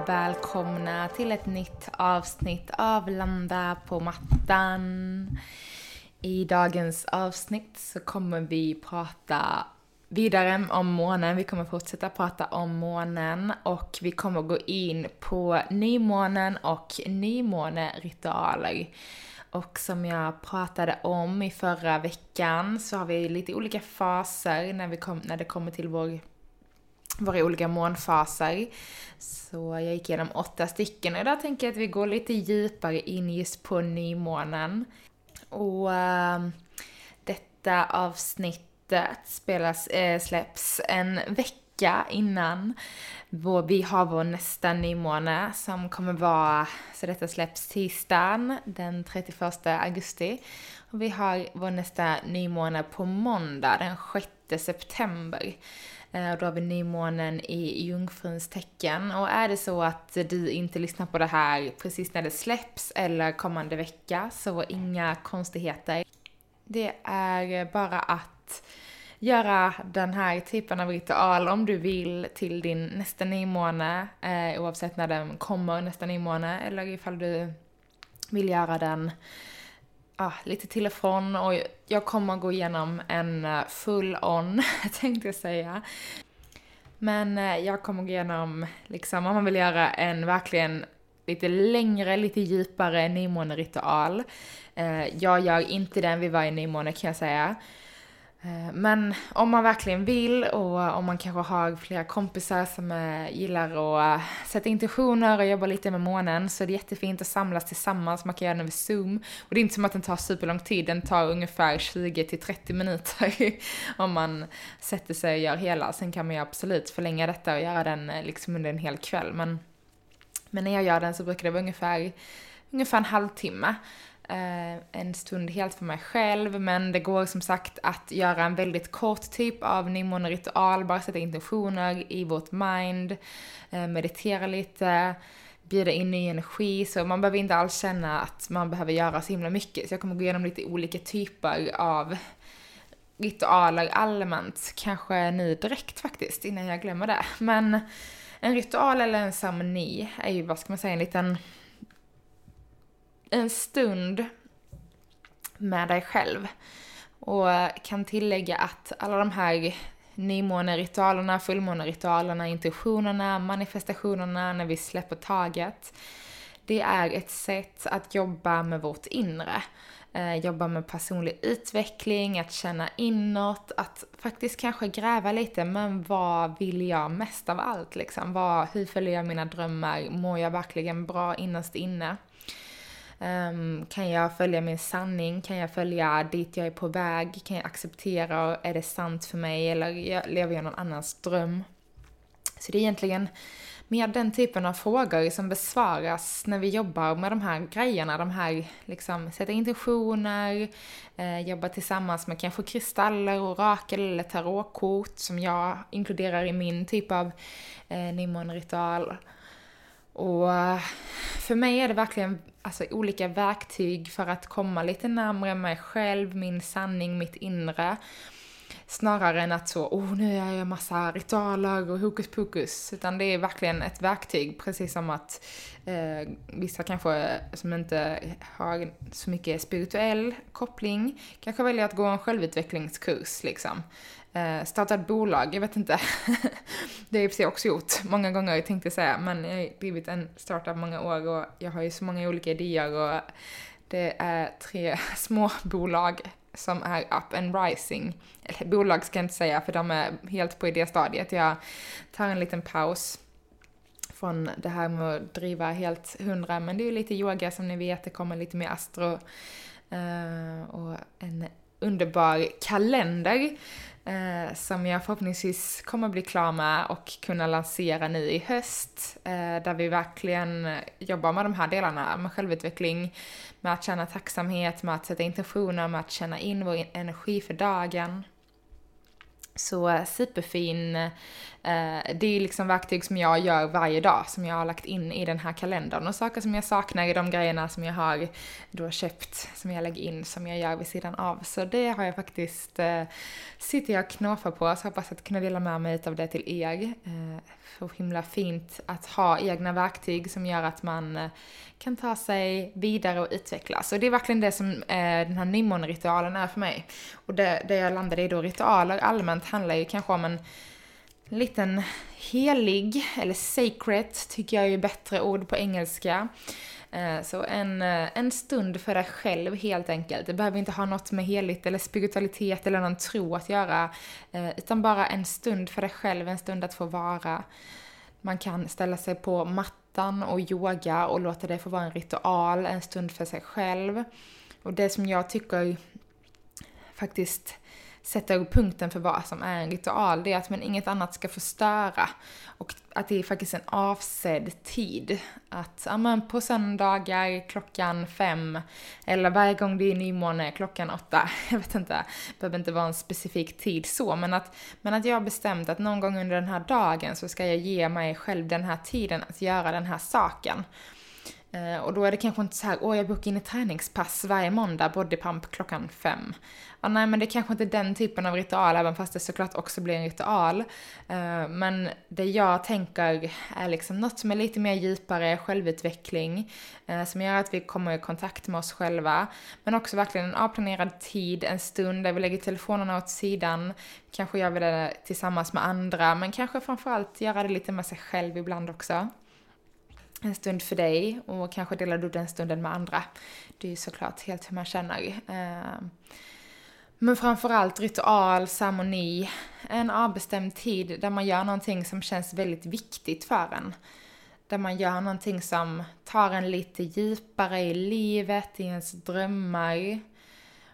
Och välkomna till ett nytt avsnitt av Landa på mattan. I dagens avsnitt så kommer vi prata vidare om månen. Vi kommer fortsätta prata om månen och vi kommer gå in på nymånen och nymåneritualer. Och som jag pratade om i förra veckan så har vi lite olika faser när, vi kom, när det kommer till vår våra olika månfaser. Så jag gick igenom åtta stycken och idag tänker jag att vi går lite djupare in just på nymånen. Och äh, detta avsnittet spelas, äh, släpps en vecka innan vår, vi har vår nästa nymåne som kommer vara, så detta släpps tisdagen den 31 augusti. Och vi har vår nästa nymåne på måndag den 6 september. Eh, och då har vi nymånen i Jungfruns tecken. Och är det så att du inte lyssnar på det här precis när det släpps eller kommande vecka, så inga konstigheter. Det är bara att göra den här typen av ritual om du vill till din nästa nymåne, eh, oavsett när den kommer nästa nymåne, eller ifall du vill göra den ah, lite till och från och jag kommer gå igenom en eh, full on, tänkte jag säga. Men eh, jag kommer gå igenom, liksom, om man vill göra en verkligen lite längre, lite djupare nymåneritual. Eh, jag gör inte den vid varje nymåne kan jag säga. Eh, men om man verkligen vill och om man kanske har flera kompisar som eh, gillar att eh, sätta intentioner och jobba lite med månen så är det jättefint att samlas tillsammans, man kan göra den över zoom. Och det är inte som att den tar superlång tid, den tar ungefär 20 30 minuter om man sätter sig och gör hela. Sen kan man ju absolut förlänga detta och göra den liksom under en hel kväll. Men, men när jag gör den så brukar det vara ungefär, ungefär en halvtimme Eh, en stund helt för mig själv, men det går som sagt att göra en väldigt kort typ av nymåneritual, bara sätta intentioner i vårt mind, eh, meditera lite, bjuda in ny energi, så man behöver inte alls känna att man behöver göra så himla mycket. Så jag kommer gå igenom lite olika typer av ritualer allmänt, kanske nu direkt faktiskt, innan jag glömmer det. Men en ritual eller en ceremoni är ju, vad ska man säga, en liten en stund med dig själv. Och kan tillägga att alla de här nymåneritualerna, fullmåneritualerna, intentionerna, manifestationerna, när vi släpper taget. Det är ett sätt att jobba med vårt inre. Eh, jobba med personlig utveckling, att känna inåt, att faktiskt kanske gräva lite, men vad vill jag mest av allt liksom? Vad, hur följer jag mina drömmar? Mår jag verkligen bra innerst inne? Um, kan jag följa min sanning? Kan jag följa dit jag är på väg? Kan jag acceptera, är det sant för mig eller lever jag någon annans dröm? Så det är egentligen mer den typen av frågor som besvaras när vi jobbar med de här grejerna, de här liksom sätta intentioner, eh, jobba tillsammans med kanske kristaller, orakel eller tarotkort som jag inkluderar i min typ av eh, nymåneritual. Och för mig är det verkligen alltså, olika verktyg för att komma lite närmare mig själv, min sanning, mitt inre. Snarare än att så, oh nu gör jag massa ritualer och hokus pokus. Utan det är verkligen ett verktyg, precis som att eh, vissa kanske som inte har så mycket spirituell koppling kanske väljer att gå en självutvecklingskurs liksom eh, starta ett bolag, jag vet inte. det har jag i och för sig också gjort många gånger tänkte jag säga, men jag har drivit en startup många år och jag har ju så många olika idéer och det är tre små bolag som är up and rising. Eller bolag ska jag inte säga för de är helt på idéstadiet. Jag tar en liten paus från det här med att driva helt hundra, men det är ju lite yoga som ni vet, det kommer lite mer astro uh, och en underbar kalender eh, som jag förhoppningsvis kommer bli klar med och kunna lansera nu i höst. Eh, där vi verkligen jobbar med de här delarna, med självutveckling, med att känna tacksamhet, med att sätta intentioner, med att känna in vår energi för dagen. Så eh, superfin. Eh, det är liksom verktyg som jag gör varje dag som jag har lagt in i den här kalendern och saker som jag saknar i de grejerna som jag har då köpt som jag lägger in som jag gör vid sidan av. Så det har jag faktiskt, eh, sitter jag och knåpar på så hoppas att kunna dela med mig av det till er. Eh, så himla fint att ha egna verktyg som gör att man eh, kan ta sig vidare och utvecklas. Och det är verkligen det som eh, den här nymåneritualen är för mig. Och det, det jag landade i då, ritualer allmänt handlar ju kanske om en liten helig, eller sacred tycker jag är bättre ord på engelska. Eh, så en, eh, en stund för dig själv helt enkelt. Det behöver inte ha något med heligt eller spiritualitet eller någon tro att göra. Eh, utan bara en stund för dig själv, en stund att få vara. Man kan ställa sig på mattan och yoga och låta det få vara en ritual, en stund för sig själv. Och det som jag tycker faktiskt sätter punkten för vad som är en ritual, det är att man inget annat ska förstöra. Och att det är faktiskt en avsedd tid. Att, ja men på söndagar klockan fem, eller varje gång det är nymåne klockan åtta, jag vet inte, det behöver inte vara en specifik tid så, men att, men att jag har bestämt att någon gång under den här dagen så ska jag ge mig själv den här tiden att göra den här saken. Eh, och då är det kanske inte så här, åh jag bokar in ett träningspass varje måndag, bodypump klockan fem. Ja, nej men det är kanske inte är den typen av ritual, även fast det såklart också blir en ritual. Eh, men det jag tänker är liksom något som är lite mer djupare självutveckling, eh, som gör att vi kommer i kontakt med oss själva. Men också verkligen en avplanerad tid, en stund där vi lägger telefonerna åt sidan. Kanske gör vi det tillsammans med andra, men kanske framförallt göra det lite med sig själv ibland också en stund för dig och kanske delar du den stunden med andra. Det är ju såklart helt hur man känner. Ehm, men framförallt ritual, ceremoni, en avbestämd tid där man gör någonting som känns väldigt viktigt för en. Där man gör någonting som tar en lite djupare i livet, i ens drömmar.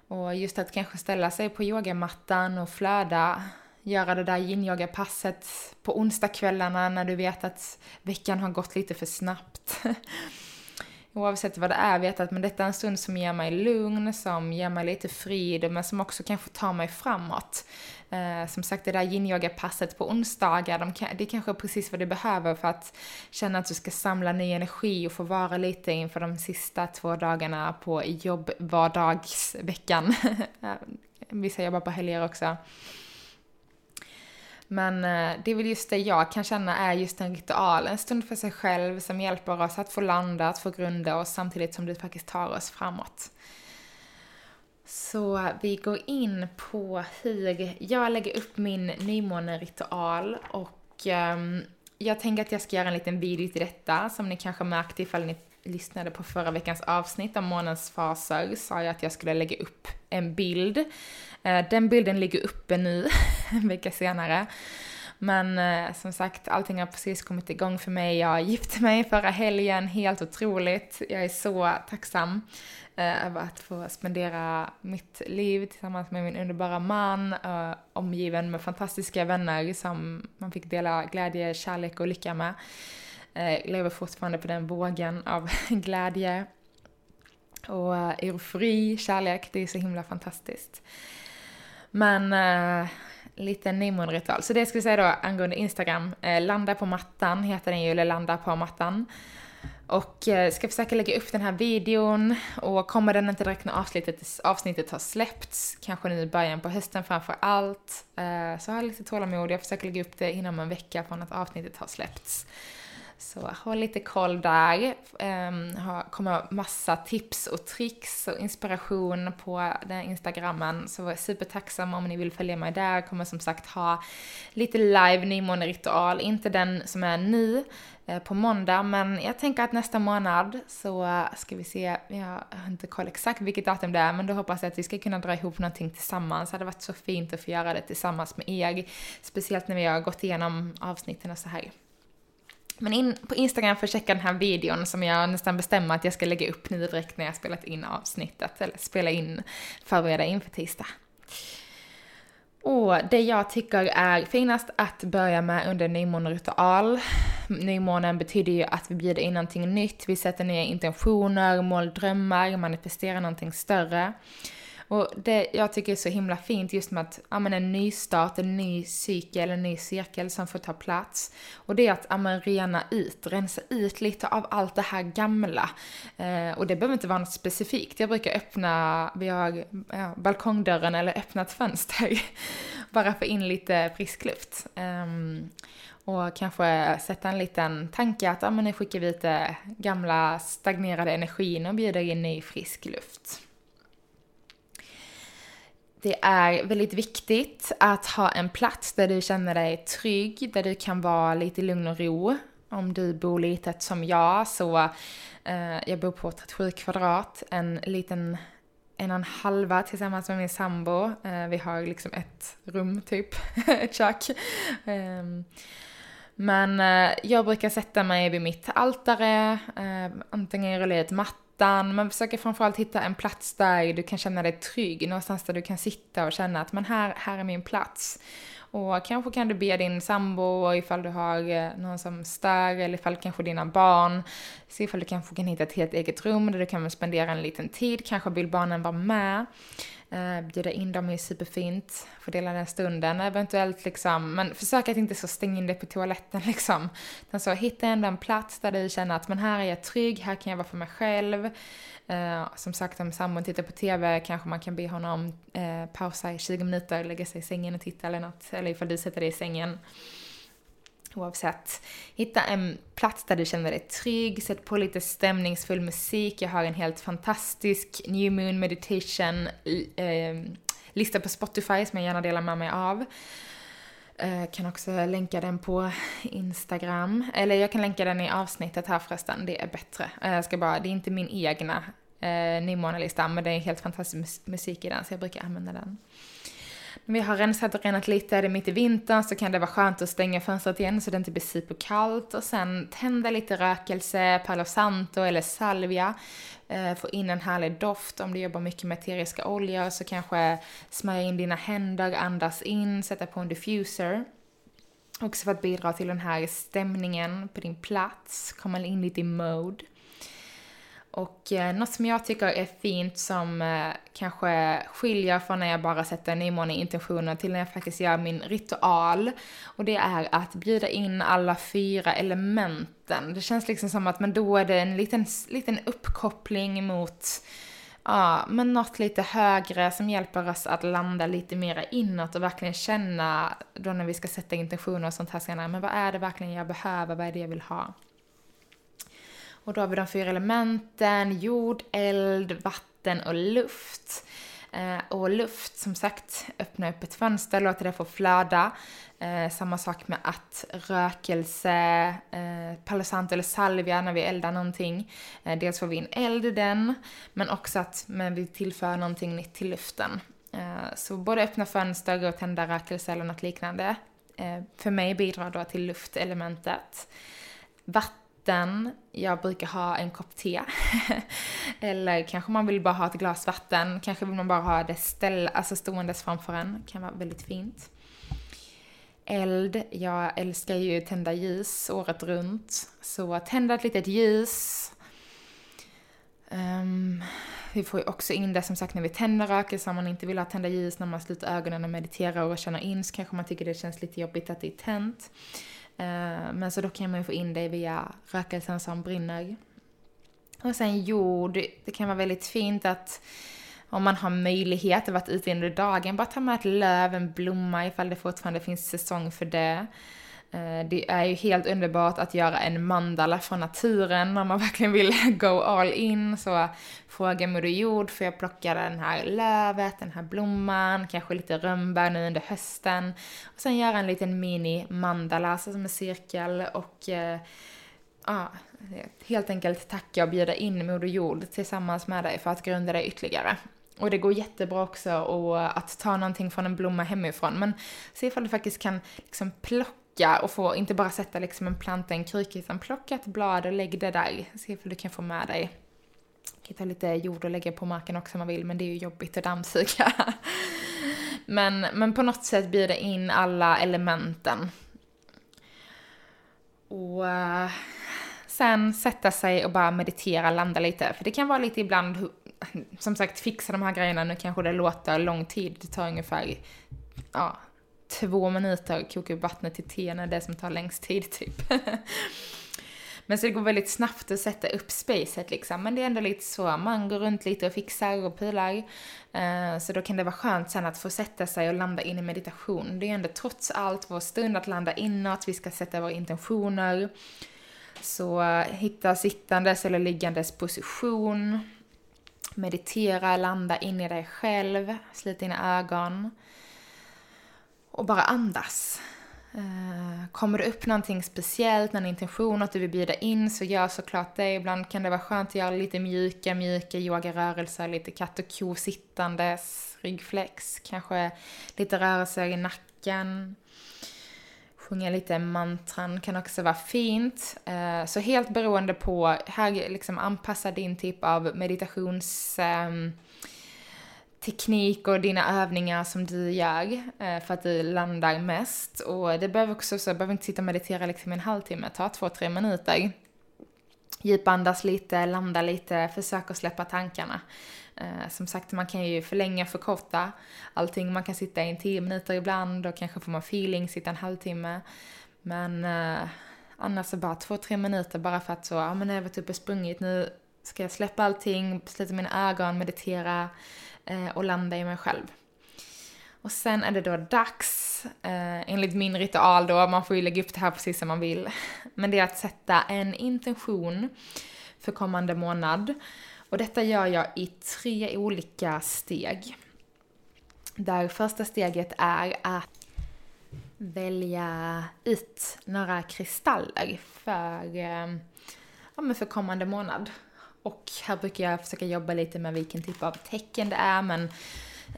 Och just att kanske ställa sig på yogamattan och flöda göra det där yin passet på onsdagskvällarna när du vet att veckan har gått lite för snabbt. Oavsett vad det är, vet att men detta är en stund som ger mig lugn, som ger mig lite frid, men som också kanske tar mig framåt. Eh, som sagt, det där yin passet på onsdagar, de kan, det är kanske precis vad du behöver för att känna att du ska samla ny energi och få vara lite inför de sista två dagarna på jobbvardagsveckan. Eh, vissa jobbar på helger också. Men eh, det är väl just det jag kan känna är just en ritual, en stund för sig själv som hjälper oss att få landa, att få grunda oss samtidigt som det faktiskt tar oss framåt. Så vi går in på hur jag lägger upp min nymåneritual och um, jag tänker att jag ska göra en liten video till detta som ni kanske märkte ifall ni lyssnade på förra veckans avsnitt om månens faser sa jag att jag skulle lägga upp en bild. Eh, den bilden ligger uppe nu, en vecka senare. Men eh, som sagt, allting har precis kommit igång för mig. Jag gifte mig förra helgen, helt otroligt. Jag är så tacksam eh, över att få spendera mitt liv tillsammans med min underbara man, eh, omgiven med fantastiska vänner som man fick dela glädje, kärlek och lycka med. Eh, jag lever fortfarande på den vågen av glädje och eh, eufori, kärlek. Det är så himla fantastiskt. Men eh, lite nymånritual. Så det jag skulle säga då angående Instagram. Eh, landa på mattan heter den ju, eller landa på mattan. Och eh, ska försöka lägga upp den här videon och kommer den inte direkt när avsnittet, avsnittet har släppts, kanske nu i början på hösten framför allt, eh, så har jag lite tålamod. Jag försöker lägga upp det inom en vecka från att avsnittet har släppts. Så håll lite koll där. Ehm, um, kommer massa tips och tricks och inspiration på den instagrammen. Så var supertacksam om ni vill följa mig där. Kommer som sagt ha lite live nymåneritual. Inte den som är nu eh, på måndag, men jag tänker att nästa månad så ska vi se, jag har inte koll exakt vilket datum det är, men då hoppas jag att vi ska kunna dra ihop någonting tillsammans. Det hade varit så fint att få göra det tillsammans med er, speciellt när vi har gått igenom avsnitten och så här. Men in på Instagram för att checka den här videon som jag nästan bestämmer att jag ska lägga upp nu direkt när jag spelat in avsnittet, eller spela in, förbereda inför tisdag. Och det jag tycker är finast att börja med under nymåneritual. Nymånen betyder ju att vi bjuder in någonting nytt, vi sätter nya intentioner, mål, drömmar, manifesterar någonting större. Och det jag tycker är så himla fint just med att, ja men en ny start, en ny cykel, en ny cirkel som får ta plats. Och det är att, ja men rena ut, rensa ut lite av allt det här gamla. Eh, och det behöver inte vara något specifikt. Jag brukar öppna, vi har ja, balkongdörren eller öppna ett fönster. bara få in lite frisk luft. Eh, och kanske sätta en liten tanke att ja, men nu skickar vi lite gamla stagnerade energin och bjuder in ny frisk luft. Det är väldigt viktigt att ha en plats där du känner dig trygg, där du kan vara lite i lugn och ro. Om du bor litet som jag så, eh, jag bor på 37 kvadrat, en liten en och en halva tillsammans med min sambo. Eh, vi har liksom ett rum typ, ett kök. Eh, men eh, jag brukar sätta mig vid mitt altare, eh, antingen rulla ut mattan ytan. Man försöker framförallt hitta en plats där du kan känna dig trygg, någonstans där du kan sitta och känna att men här, här är min plats. Och kanske kan du be din sambo ifall du har eh, någon som stör eller ifall kanske dina barn. Se ifall du kanske kan hitta ett helt eget rum där du kan spendera en liten tid. Kanske vill barnen vara med. Eh, bjuda in dem är superfint, få dela den stunden eventuellt liksom, men försök att inte så stänga in dig på toaletten liksom. Utan så hitta ändå en plats där du känner att men här är jag trygg, här kan jag vara för mig själv. Eh, som sagt om sambon tittar på TV kanske man kan be honom eh, pausa i 20 minuter, lägga sig i sängen och titta eller något, eller ifall du sätter dig i sängen. Oavsett. Hitta en plats där du känner dig trygg, sätt på lite stämningsfull musik. Jag har en helt fantastisk New Moon Meditation eh, lista på Spotify som jag gärna delar med mig av. Eh, kan också länka den på Instagram. Eller jag kan länka den i avsnittet här förresten, det är bättre. Eh, jag ska bara, det är inte min egna eh, nymånelista, men det är helt fantastisk musik i den så jag brukar använda den. När vi har rensat och renat lite, är det mitt i vintern så kan det vara skönt att stänga fönstret igen så det inte blir superkallt och sen tända lite rökelse, palo santo eller salvia. Eh, få in en härlig doft. Om du jobbar mycket med eteriska oljor så kanske smörja in dina händer, andas in, sätta på en diffuser. Också för att bidra till den här stämningen på din plats, komma in lite i mode. Och eh, något som jag tycker är fint som eh, kanske skiljer från när jag bara sätter nymåneintentioner till när jag faktiskt gör min ritual. Och det är att bjuda in alla fyra elementen. Det känns liksom som att men då är det en liten, liten uppkoppling mot Ja, men något lite högre som hjälper oss att landa lite mera inåt och verkligen känna då när vi ska sätta intentioner och sånt här senare, men vad är det verkligen jag behöver, vad är det jag vill ha? Och då har vi de fyra elementen, jord, eld, vatten och luft. Eh, och luft, som sagt, öppna upp ett fönster, låta det få flöda. Eh, samma sak med att rökelse, eh, eller salvia när vi eldar någonting. Eh, dels får vi in eld i den, men också att men vi tillför någonting nytt till luften. Eh, så både öppna fönster och tända rökelse eller något liknande. Eh, för mig bidrar då till luftelementet. Vatten liten. jag brukar ha en kopp te. Eller kanske man vill bara ha ett glas vatten, kanske vill man bara ha det ställ, alltså ståendes framför en, kan vara väldigt fint. Eld, jag älskar ju tända ljus året runt. Så tända ett litet ljus. Um, vi får ju också in det som sagt när vi tänder rökelse, om man inte vill ha tända ljus när man sluter ögonen och mediterar och känner in så kanske man tycker det känns lite jobbigt att det är tänt. Eh, men så då kan man ju få in det via rökelsen som brinner. Och sen jord, det kan vara väldigt fint att om man har möjlighet att vara ute under dagen, bara ta med ett löv, en blomma ifall det fortfarande finns säsong för det. Eh, det är ju helt underbart att göra en mandala från naturen om man verkligen vill go all in. Så fråga Moder Jord, får jag plocka den här lövet, den här blomman, kanske lite rönnbär nu under hösten. Och sen göra en liten mini mandala, alltså som en cirkel och eh, ja, helt enkelt tacka och bjuda in Moder Jord tillsammans med dig för att grunda dig ytterligare. Och det går jättebra också att ta någonting från en blomma hemifrån, men se ifall du faktiskt kan liksom plocka plocka och få, inte bara sätta liksom en planta i en kruka utan plocka ett blad och lägg det där. Se ifall du kan få med dig. Du kan ta lite jord och lägga på marken också om man vill men det är ju jobbigt att dammsuga. men, men på något sätt bjuda in alla elementen. Och eh, sen sätta sig och bara meditera, landa lite. För det kan vara lite ibland, som sagt fixa de här grejerna, nu kanske det låter lång tid, det tar ungefär ja, två minuter att koka upp vattnet till te när det är som tar längst tid typ. Men så det går väldigt snabbt att sätta upp spacet liksom. Men det är ändå lite så, man går runt lite och fixar och pilar. Eh, så då kan det vara skönt sen att få sätta sig och landa in i meditation. Det är ändå trots allt vår stund att landa inåt, vi ska sätta våra intentioner. Så eh, hitta sittandes eller liggandes position. Meditera, landa in i dig själv, slita dina ögon och bara andas. Eh, kommer det upp någonting speciellt, någon intention att du vill bjuda in så gör såklart det. Ibland kan det vara skönt att göra lite mjuka, mjuka yogarörelser, lite katt och ko sittandes, ryggflex, kanske lite rörelser i nacken. Sjunga lite mantran kan också vara fint. Eh, så helt beroende på, här liksom anpassa din typ av meditations ehm, teknik och dina övningar som du gör eh, för att du landar mest. Och det behöver också så, behöver inte sitta och meditera liksom en halvtimme, ta två, tre minuter. Djupandas lite, landa lite, försök att släppa tankarna. Eh, som sagt, man kan ju förlänga, förkorta allting. Man kan sitta i en tio minuter ibland och kanske får man feeling, sitta en halvtimme. Men eh, annars så bara två, tre minuter bara för att så, ja men jag har jag varit uppe och sprungit, nu ska jag släppa allting, sluta mina ögon, meditera, Eh, och landa i mig själv. Och sen är det då dags, eh, enligt min ritual då, man får ju lägga upp det här precis som man vill, men det är att sätta en intention för kommande månad. Och detta gör jag i tre olika steg. Där första steget är att välja ut några kristaller för, eh, ja men för kommande månad. Och här brukar jag försöka jobba lite med vilken typ av tecken det är, men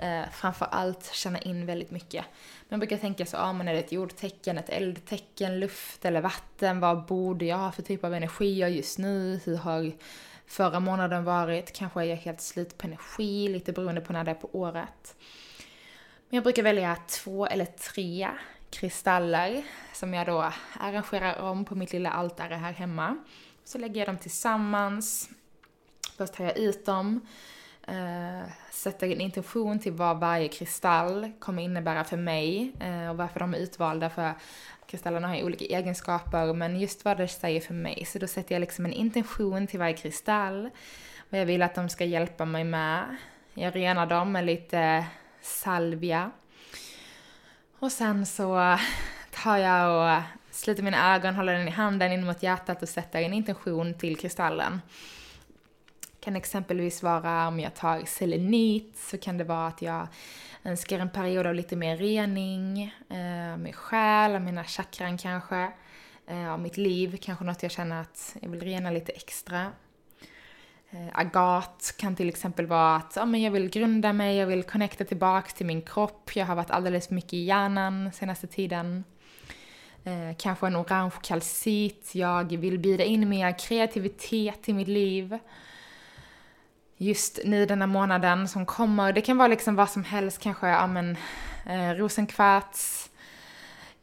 eh, framför allt känna in väldigt mycket. Man brukar tänka så, ja men är det ett jordtecken, ett eldtecken, luft eller vatten? Vad borde jag ha för typ av energier just nu? Hur har förra månaden varit? Kanske är jag helt slut på energi, lite beroende på när det är på året. Men jag brukar välja två eller tre kristaller som jag då arrangerar om på mitt lilla altare här hemma. Så lägger jag dem tillsammans Först tar jag ut dem, eh, sätter en intention till vad varje kristall kommer innebära för mig eh, och varför de är utvalda för kristallerna har ju olika egenskaper men just vad det säger för mig. Så då sätter jag liksom en intention till varje kristall, vad jag vill att de ska hjälpa mig med. Jag renar dem med lite salvia. Och sen så tar jag och sluter mina ögon, håller den i handen in mot hjärtat och sätter en intention till kristallen kan exempelvis vara om jag tar selenit så kan det vara att jag önskar en period av lite mer rening, eh, min själ, av mina chakran kanske, eh, av mitt liv, kanske något jag känner att jag vill rena lite extra. Eh, agat kan till exempel vara att ja, men jag vill grunda mig, jag vill connecta tillbaks till min kropp, jag har varit alldeles för mycket i hjärnan senaste tiden. Eh, kanske en orange kalcit, jag vill bjuda in mer kreativitet i mitt liv just nu denna månaden som kommer. Det kan vara liksom vad som helst, kanske ja, men, eh, rosenkvarts.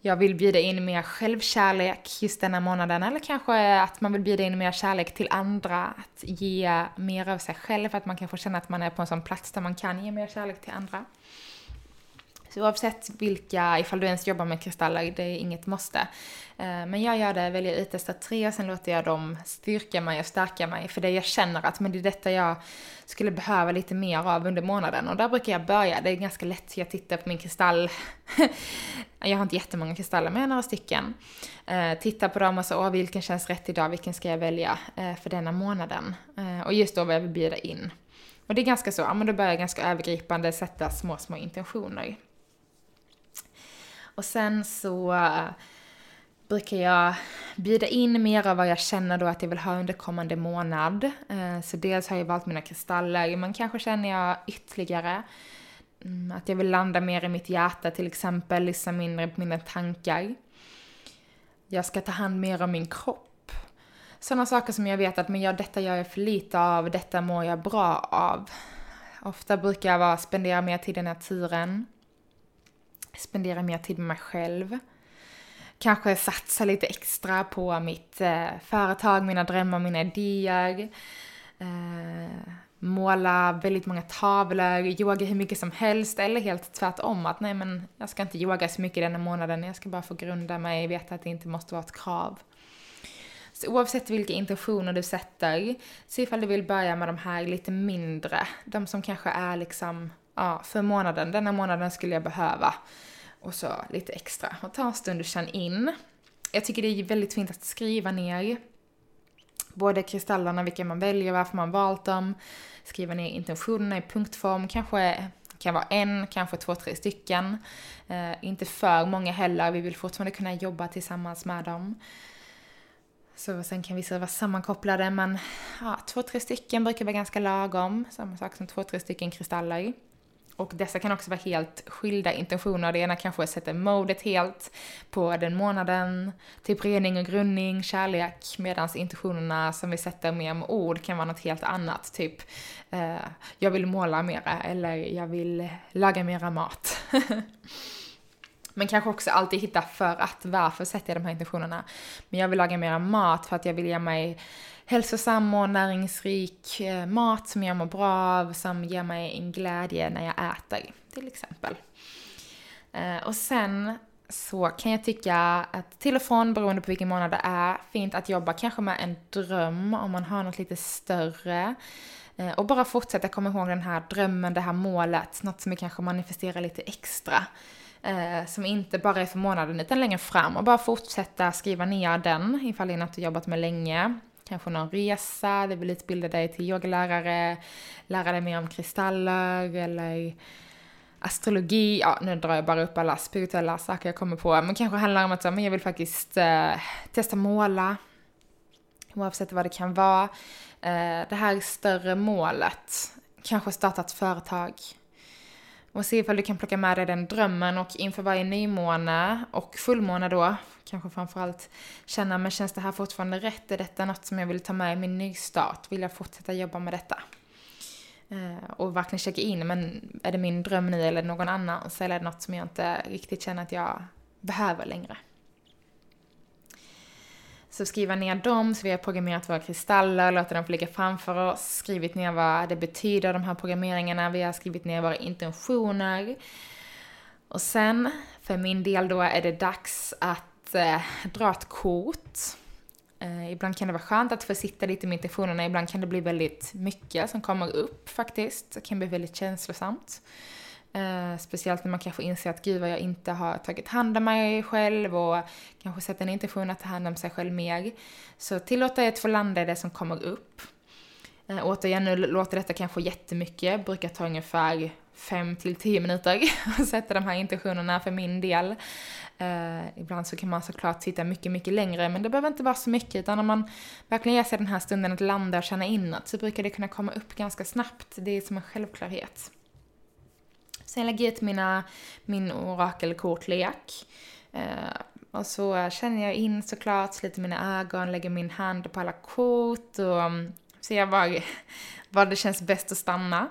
Jag vill bjuda in mer självkärlek just denna månaden eller kanske att man vill bjuda in mer kärlek till andra, att ge mer av sig själv, att man kan få känna att man är på en sån plats där man kan ge mer kärlek till andra. Så oavsett vilka, ifall du ens jobbar med kristaller, det är inget måste. Eh, men jag gör det, väljer ut dessa tre och sen låter jag dem styrka mig och stärka mig. För det jag känner att men det är detta jag skulle behöva lite mer av under månaden. Och där brukar jag börja, det är ganska lätt. Jag tittar på min kristall. jag har inte jättemånga kristaller, men jag har några stycken. Eh, tittar på dem och så, åh vilken känns rätt idag, vilken ska jag välja eh, för denna månaden? och just då vad jag vill bjuda in. Och det är ganska så, ja men då börjar jag ganska övergripande sätta små, små intentioner. Och sen så eh, brukar jag bjuda in mer av vad jag känner då att jag vill ha under kommande månad. Eh, så dels har jag valt mina kristaller, men kanske känner jag ytterligare mm, att jag vill landa mer i mitt hjärta till exempel, lyssna mindre på mina tankar. jag ska ta hand mer om min kropp. Sådana saker som jag vet att men ja, detta gör jag för lite av, detta mår jag bra av. Ofta brukar jag vara, spendera mer tid i naturen. Spendera mer tid med mig själv. Kanske satsa lite extra på mitt eh, företag, mina drömmar, mina idéer. Eh, måla väldigt många tavlor, yoga hur mycket som helst eller helt tvärtom att nej men jag ska inte yoga så mycket denna månaden, jag ska bara få grunda mig, veta att det inte måste vara ett krav. Så oavsett vilka intentioner du sätter, så ifall du vill börja med de här lite mindre, de som kanske är liksom, ja, för månaden, denna månaden skulle jag behöva. Och så lite extra. Och ta en stund och känn in. Jag tycker det är väldigt fint att skriva ner både kristallerna, vilka man väljer, varför man valt dem, skriva ner intentionerna i punktform, kanske kan vara en, kanske två, tre stycken. Eh, inte för många heller, vi vill fortfarande kunna jobba tillsammans med dem. Så sen kan vissa vara sammankopplade, men ja, två, tre stycken brukar vara ganska lagom. Samma sak som två, tre stycken kristaller. Och dessa kan också vara helt skilda intentioner. Det ena kanske sätter modet helt på den månaden, typ rening och grundning, kärlek, medan intentionerna som vi sätter mer med ord kan vara något helt annat. Typ, eh, jag vill måla mera eller jag vill laga mera mat. Men kanske också alltid hitta för att, varför sätter jag de här intentionerna? Men jag vill laga mera mat för att jag vill ge mig hälsosam och näringsrik eh, mat som jag mår bra av, som ger mig en glädje när jag äter, till exempel. Eh, och sen så kan jag tycka att till och från, beroende på vilken månad det är, fint att jobba kanske med en dröm om man har något lite större. Eh, och bara fortsätta komma ihåg den här drömmen, det här målet, något som vi kanske manifesterar lite extra. Eh, som inte bara är för månaden utan längre fram. Och bara fortsätta skriva ner den ifall det är något du jobbat med länge. Kanske någon resa, du vill utbilda dig till yogalärare, lära dig mer om kristaller eller astrologi, ja nu drar jag bara upp alla spirituella saker jag kommer på, men kanske handlar om att men jag vill faktiskt eh, testa måla, oavsett vad det kan vara. Eh, det här större målet, kanske starta ett företag, och se ifall du kan plocka med dig den drömmen och inför varje nymåne och fullmåne då, kanske framförallt känna, men känns det här fortfarande rätt? Är detta något som jag vill ta med i min nystart? Vill jag fortsätta jobba med detta? Eh, och verkligen checka in, men är det min dröm nu eller någon annans? Eller är det något som jag inte riktigt känner att jag behöver längre? Så skriva ner dem, så vi har programmerat våra kristaller, låter dem få ligga framför oss, skrivit ner vad det betyder, de här programmeringarna, vi har skrivit ner våra intentioner. Och sen, för min del då, är det dags att eh, dra ett kort. Eh, ibland kan det vara skönt att få sitta lite med intentionerna, ibland kan det bli väldigt mycket som kommer upp faktiskt. Det kan bli väldigt känslosamt. Eh, speciellt när man kanske inser att gud vad jag inte har tagit hand om mig själv och kanske sett en intention att ta hand om sig själv mer. Så tillåta er att få landa i det som kommer upp. Eh, återigen, nu låter detta kanske jättemycket, brukar ta ungefär 5 till 10 minuter att sätta de här intentionerna för min del. Eh, ibland så kan man såklart sitta mycket, mycket längre, men det behöver inte vara så mycket, utan om man verkligen ger sig den här stunden att landa och känna inåt så brukar det kunna komma upp ganska snabbt. Det är som en självklarhet. Sen lägger jag ut mina, min orakelkortlek. Eh, och så känner jag in såklart, sliter mina ögon, lägger min hand på alla kort och mm, ser var, var det känns bäst att stanna.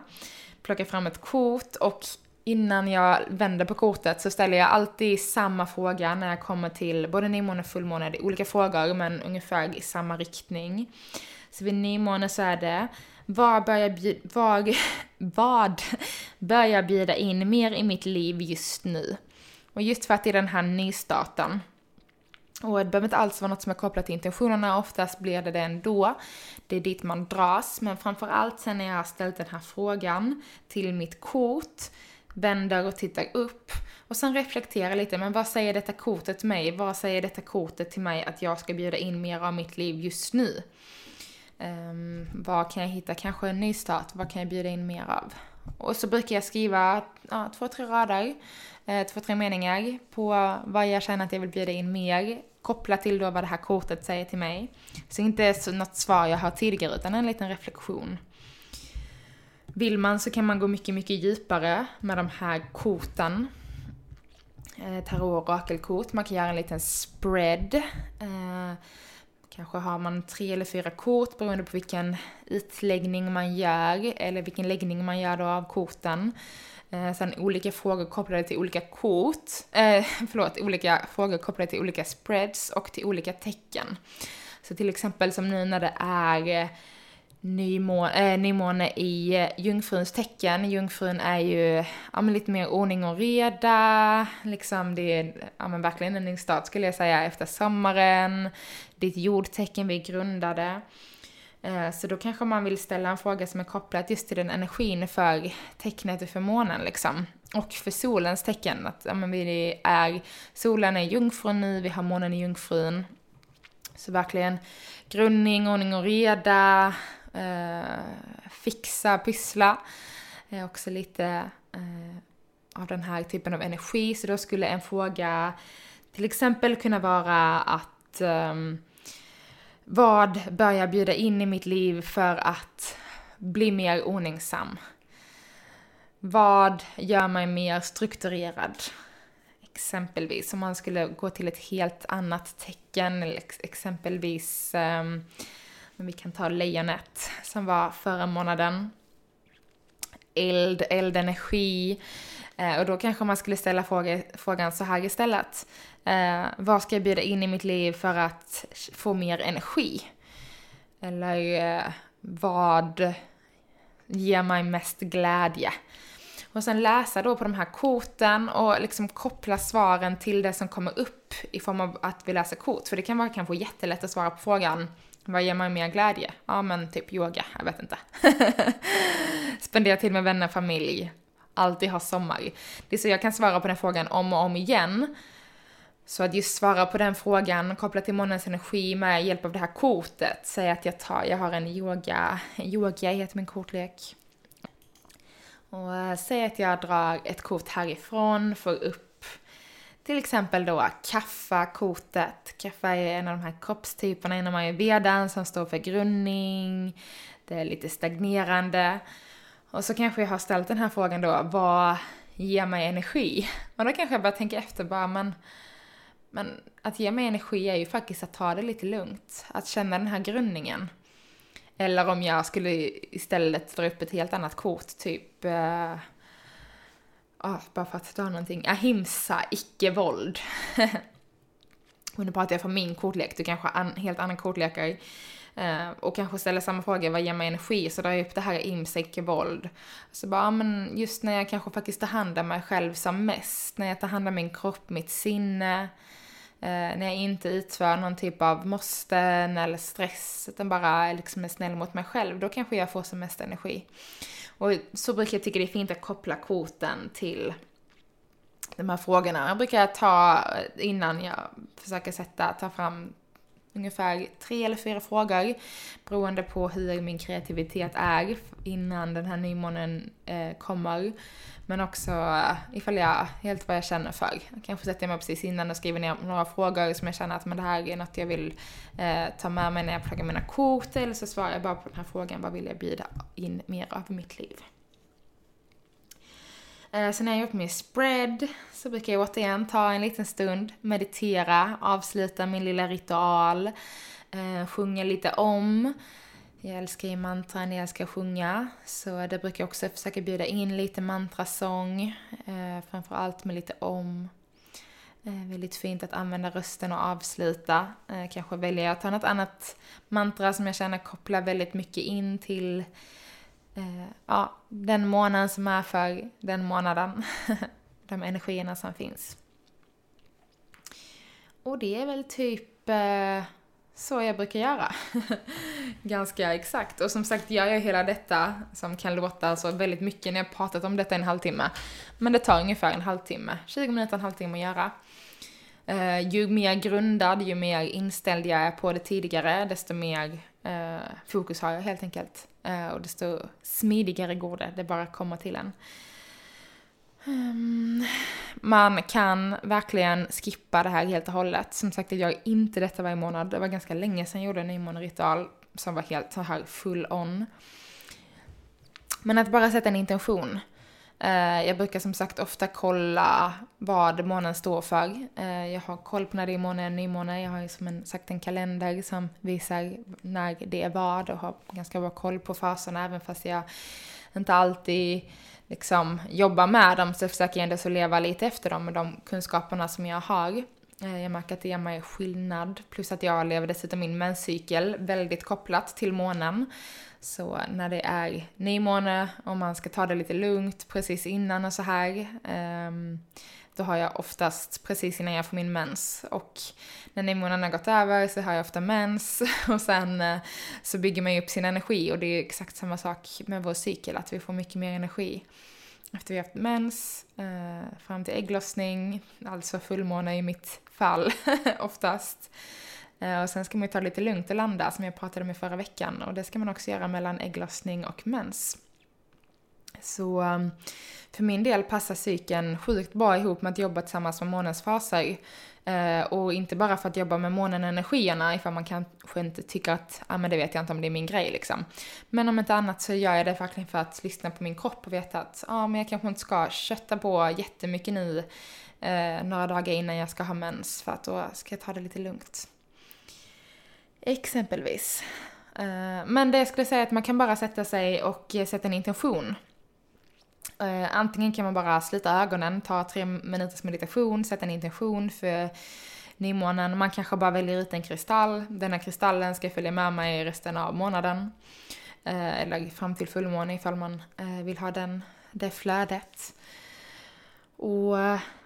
Plockar fram ett kort och innan jag vänder på kortet så ställer jag alltid samma fråga när jag kommer till både nymåne och fullmåne. Det är olika frågor men ungefär i samma riktning. Så vid nymåne så är det vad bör, jag vad, vad bör jag bjuda in mer i mitt liv just nu? Och just för att det är den här nystarten. Och det behöver inte alls vara något som är kopplat till intentionerna, oftast blir det det ändå. Det är dit man dras, men framförallt sen när jag har ställt den här frågan till mitt kort, vänder och tittar upp och sen reflekterar lite, men vad säger detta kortet till mig? Vad säger detta kortet till mig att jag ska bjuda in mer av mitt liv just nu? Um, vad kan jag hitta? Kanske en ny start. Vad kan jag bjuda in mer av? Och så brukar jag skriva ja, två, tre rader, eh, två, tre meningar på vad jag känner att jag vill bjuda in mer. Kopplat till då vad det här kortet säger till mig. Så inte så något svar jag har tidigare utan en liten reflektion. Vill man så kan man gå mycket, mycket djupare med de här korten. eh, tarot orakelkort. Man kan göra en liten spread. Eh, kanske har man tre eller fyra kort beroende på vilken utläggning man gör, eller vilken läggning man gör då av korten. Eh, sen olika frågor kopplade till olika kort, eh, förlåt, olika frågor kopplade till olika spreads och till olika tecken. Så till exempel som nu när det är eh, nymåne, äh, nymåne i eh, jungfruns tecken. Jungfrun är ju ja, men lite mer ordning och reda, liksom det är ja, men verkligen en ny start skulle jag säga efter sommaren. Ditt jordtecken, vi är grundade. Eh, så då kanske man vill ställa en fråga som är kopplad just till den energin för tecknet och för månen liksom. Och för solens tecken, att ja, men vi är, solen är jungfrun nu, vi har månen i jungfrun. Så verkligen grundning, ordning och reda, eh, fixa, pyssla. Eh, också lite eh, av den här typen av energi. Så då skulle en fråga till exempel kunna vara att ehm, vad bör jag bjuda in i mitt liv för att bli mer ordningsam? Vad gör mig mer strukturerad? Exempelvis om man skulle gå till ett helt annat tecken, exempelvis um, men vi kan ta lejonet som var förra månaden. Eld, eldenergi. Eh, och då kanske man skulle ställa fråga, frågan så här istället. Eh, vad ska jag bjuda in i mitt liv för att få mer energi? Eller eh, vad ger mig mest glädje? Och sen läsa då på de här korten och liksom koppla svaren till det som kommer upp i form av att vi läser kort. För det kan vara kanske jättelätt att svara på frågan vad ger mig mer glädje? Ja men typ yoga, jag vet inte. Spendera tid med vänner, familj. Alltid ha sommar. Det är så jag kan svara på den frågan om och om igen. Så att just svara på den frågan kopplat till månens energi med hjälp av det här kortet. Säg att jag tar, jag har en yoga, yoga heter min kortlek. Och eh, säg att jag drar ett kort härifrån, får upp till exempel då kaffa-kortet. Kaffa är en av de här kroppstyperna inom ayurvedan som står för grundning, det är lite stagnerande. Och så kanske jag har ställt den här frågan då, vad ger mig energi? Och då kanske jag bara tänker efter bara, men, men att ge mig energi är ju faktiskt att ta det lite lugnt. Att känna den här grundningen. Eller om jag skulle istället dra upp ett helt annat kort, typ eh, oh, bara för att ta någonting, ahimsa, icke-våld. och nu pratar jag från min kortlek, du kanske har an, helt annan kortlekar. Uh, eh, och kanske ställer samma fråga, vad ger mig energi? Så drar jag upp det här ahimsa, icke-våld. Så bara, ah, men just när jag kanske faktiskt tar hand om mig själv som mest, när jag tar hand om min kropp, mitt sinne, uh, när jag inte utför någon typ av måsten eller stress, utan bara liksom är snäll mot mig själv, då kanske jag får som mest energi. Och så brukar jag tycka det är fint att koppla korten till de här frågorna. Jag brukar ta, innan jag försöker sätta, ta fram ungefär tre eller fyra frågor beroende på hur min kreativitet är innan den här nymånen eh, kommer. Men också ifall jag, helt vad jag känner för. Kanske sätter jag mig precis innan och skriver ner några frågor som jag känner att men det här är något jag vill eh, ta med mig när jag pluggar mina kort eller så svarar jag bara på den här frågan, vad vill jag bjuda in mer av i mitt liv? Eh, sen när jag gjort min spread så brukar jag återigen ta en liten stund, meditera, avsluta min lilla ritual, eh, sjunga lite om. Jag älskar ju mantran, jag älskar att sjunga. Så det brukar jag också försöka bjuda in lite mantrasång. Eh, framförallt med lite om. Eh, väldigt fint att använda rösten och avsluta. Eh, kanske väljer jag att ta något annat mantra som jag känner kopplar väldigt mycket in till eh, ja, den månaden som är för den månaden. De energierna som finns. Och det är väl typ eh, så jag brukar göra. Ganska exakt. Och som sagt jag gör jag hela detta, som kan låta så väldigt mycket när jag pratat om detta i en halvtimme. Men det tar ungefär en halvtimme, 20 minuter, en halvtimme att göra. Eh, ju mer grundad, ju mer inställd jag är på det tidigare, desto mer eh, fokus har jag helt enkelt. Eh, och desto smidigare går det, det bara kommer till en. Um, man kan verkligen skippa det här helt och hållet. Som sagt, jag gör inte detta varje månad. Det var ganska länge sedan jag gjorde en nymåneritual som var helt så här full on. Men att bara sätta en intention. Eh, jag brukar som sagt ofta kolla vad månen står för. Eh, jag har koll på när det är måne och nymåne. Jag har ju som en, sagt en kalender som visar när det är vad och har ganska bra koll på faserna även fast jag inte alltid liksom jobbar med dem så försöker jag ändå så leva lite efter dem med de kunskaperna som jag har. Eh, jag märker att det ger mig skillnad, plus att jag lever dessutom min menscykel väldigt kopplat till månen. Så när det är nymåne och man ska ta det lite lugnt precis innan och så här, ehm, då har jag oftast precis innan jag får min mens. Och när nymånen har gått över så har jag ofta mens och sen eh, så bygger man ju upp sin energi och det är exakt samma sak med vår cykel, att vi får mycket mer energi efter vi har haft mens, eh, fram till ägglossning, alltså fullmåne i mitt fall oftast. Eh, och sen ska man ju ta det lite lugnt och landa som jag pratade om i förra veckan och det ska man också göra mellan ägglossning och mens. Så ehm, för min del passar cykeln sjukt bra ihop med att jobba tillsammans med månens faser. Eh, och inte bara för att jobba med månen-energierna ifall man kanske inte tycker att, ja ah, men det vet jag inte om det är min grej liksom. Men om inte annat så gör jag det verkligen för att lyssna på min kropp och veta att, ja ah, men jag kanske inte ska kötta på jättemycket nu eh, några dagar innan jag ska ha mens för att då ska jag ta det lite lugnt. Exempelvis. Eh, men det jag skulle säga är att man kan bara sätta sig och sätta en intention. Eh, antingen kan man bara slita ögonen, ta tre minuters meditation, sätta en intention för nymånen. Man kanske bara väljer ut en kristall. Den här kristallen ska följa med mig resten av månaden. Eh, eller fram till fullmåne ifall man eh, vill ha den, det flödet. Och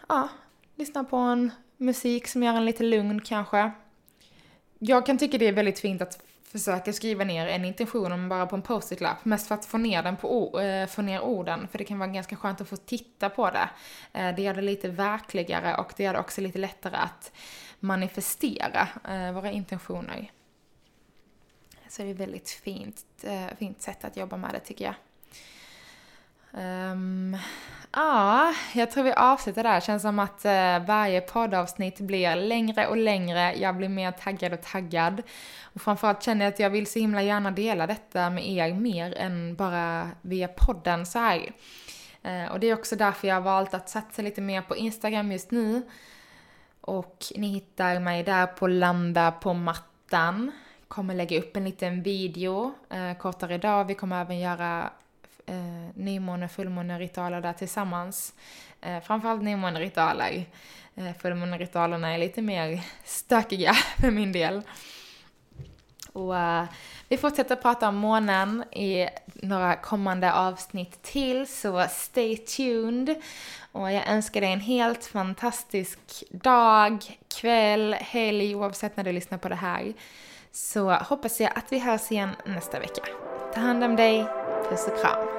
ja, lyssna på en musik som gör en lite lugn kanske jag kan tycka det är väldigt fint att försöka skriva ner en intention om bara på en post-it-lapp, mest för att få ner, den på, äh, få ner orden, för det kan vara ganska skönt att få titta på det. Äh, det gör det lite verkligare och det gör det också lite lättare att manifestera äh, våra intentioner. Så det är ett väldigt fint, fint sätt att jobba med det tycker jag. Um, ja, jag tror vi avslutar där. Känns som att uh, varje poddavsnitt blir längre och längre. Jag blir mer taggad och taggad. Och framförallt känner jag att jag vill så himla gärna dela detta med er mer än bara via podden så här. Uh, och det är också därför jag har valt att satsa lite mer på Instagram just nu. Och ni hittar mig där på Landa på mattan. Kommer lägga upp en liten video uh, kortare idag. Vi kommer även göra eh, nymåne fullmåneritualer där tillsammans. Eh, framförallt nymåneritualer. Eh, fullmåneritualerna är lite mer stökiga för min del. Och uh, vi fortsätter prata om månen i några kommande avsnitt till, så stay tuned. Och jag önskar dig en helt fantastisk dag, kväll, helg, oavsett när du lyssnar på det här. Så hoppas jag att vi hörs igen nästa vecka. Ta hand om dig, puss och kram.